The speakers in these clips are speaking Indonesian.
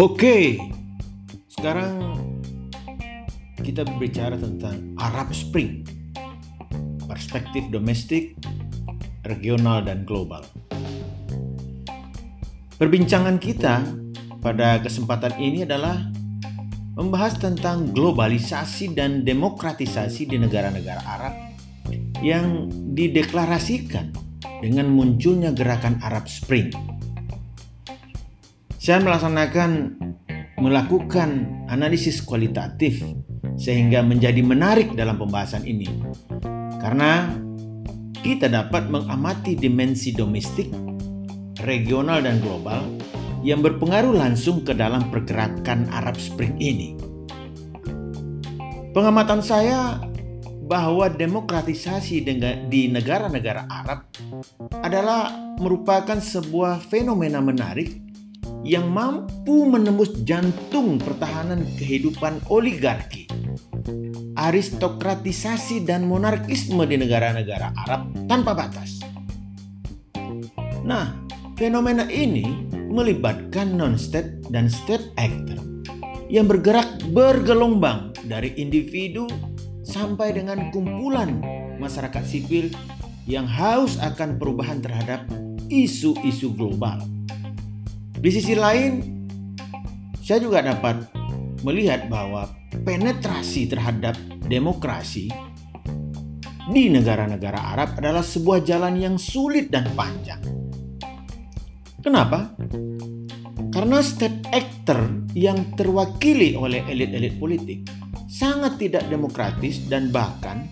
Oke, sekarang kita berbicara tentang Arab Spring, perspektif domestik, regional, dan global. Perbincangan kita pada kesempatan ini adalah membahas tentang globalisasi dan demokratisasi di negara-negara Arab yang dideklarasikan dengan munculnya gerakan Arab Spring. Saya melaksanakan melakukan analisis kualitatif sehingga menjadi menarik dalam pembahasan ini. Karena kita dapat mengamati dimensi domestik, regional dan global yang berpengaruh langsung ke dalam pergerakan Arab Spring ini. Pengamatan saya bahwa demokratisasi di negara-negara Arab adalah merupakan sebuah fenomena menarik yang mampu menembus jantung pertahanan kehidupan oligarki, aristokratisasi dan monarkisme di negara-negara Arab tanpa batas. Nah, fenomena ini melibatkan non-state dan state actor yang bergerak bergelombang dari individu sampai dengan kumpulan masyarakat sipil yang haus akan perubahan terhadap isu-isu global. Di sisi lain, saya juga dapat melihat bahwa penetrasi terhadap demokrasi di negara-negara Arab adalah sebuah jalan yang sulit dan panjang. Kenapa? Karena state actor yang terwakili oleh elit-elit politik sangat tidak demokratis dan bahkan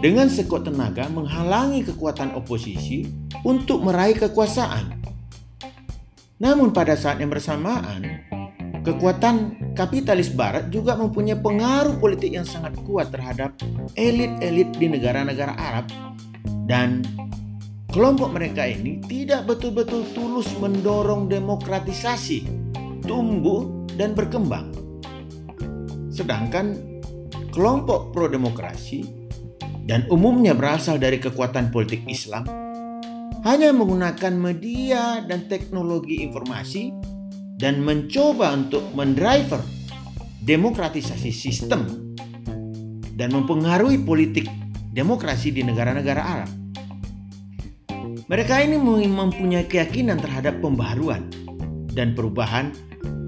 dengan sekuat tenaga menghalangi kekuatan oposisi untuk meraih kekuasaan. Namun pada saat yang bersamaan, kekuatan kapitalis barat juga mempunyai pengaruh politik yang sangat kuat terhadap elit-elit di negara-negara Arab dan Kelompok mereka ini tidak betul-betul tulus mendorong demokratisasi, tumbuh dan berkembang. Sedangkan kelompok pro-demokrasi dan umumnya berasal dari kekuatan politik Islam hanya menggunakan media dan teknologi informasi dan mencoba untuk mendriver demokratisasi sistem dan mempengaruhi politik demokrasi di negara-negara Arab. Mereka ini mempunyai keyakinan terhadap pembaharuan dan perubahan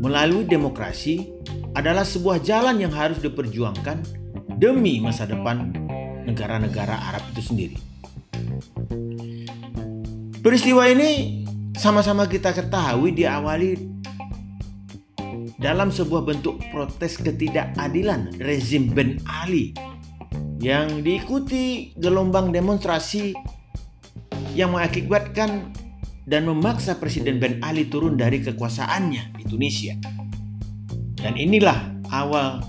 melalui demokrasi adalah sebuah jalan yang harus diperjuangkan demi masa depan negara-negara Arab itu sendiri. Peristiwa ini sama-sama kita ketahui diawali dalam sebuah bentuk protes ketidakadilan rezim Ben Ali yang diikuti gelombang demonstrasi yang mengakibatkan dan memaksa Presiden Ben Ali turun dari kekuasaannya di Tunisia. Dan inilah awal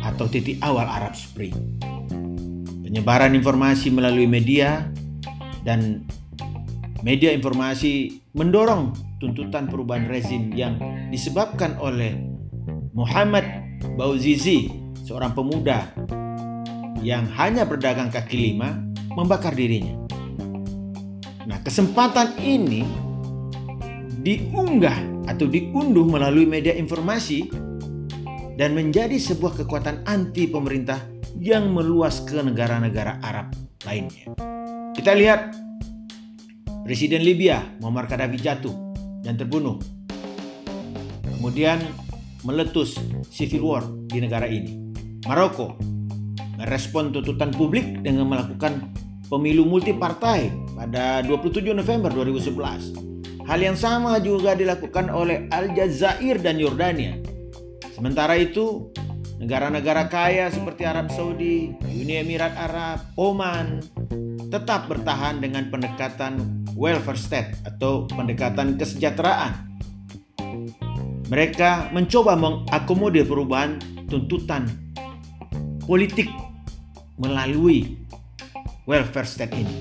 atau titik awal Arab Spring. Penyebaran informasi melalui media dan media informasi mendorong tuntutan perubahan rezim yang disebabkan oleh Muhammad Bouzizi, seorang pemuda yang hanya berdagang kaki lima, membakar dirinya. Nah, kesempatan ini diunggah atau diunduh melalui media informasi dan menjadi sebuah kekuatan anti pemerintah yang meluas ke negara-negara Arab lainnya. Kita lihat Presiden Libya Muammar Gaddafi jatuh dan terbunuh. Kemudian meletus civil war di negara ini. Maroko merespon tuntutan publik dengan melakukan pemilu multi partai pada 27 November 2011. Hal yang sama juga dilakukan oleh Aljazair dan Yordania. Sementara itu, negara-negara kaya seperti Arab Saudi, Uni Emirat Arab, Oman tetap bertahan dengan pendekatan welfare state atau pendekatan kesejahteraan. Mereka mencoba mengakomodir perubahan tuntutan politik melalui welfare state ini.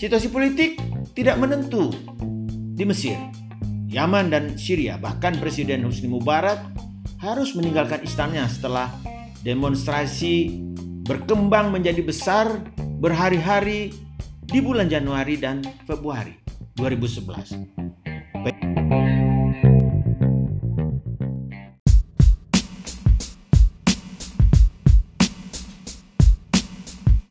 Situasi politik tidak menentu di Mesir, Yaman dan Syria. Bahkan Presiden Husni Mubarak harus meninggalkan istananya setelah demonstrasi berkembang menjadi besar berhari-hari di bulan Januari dan Februari 2011.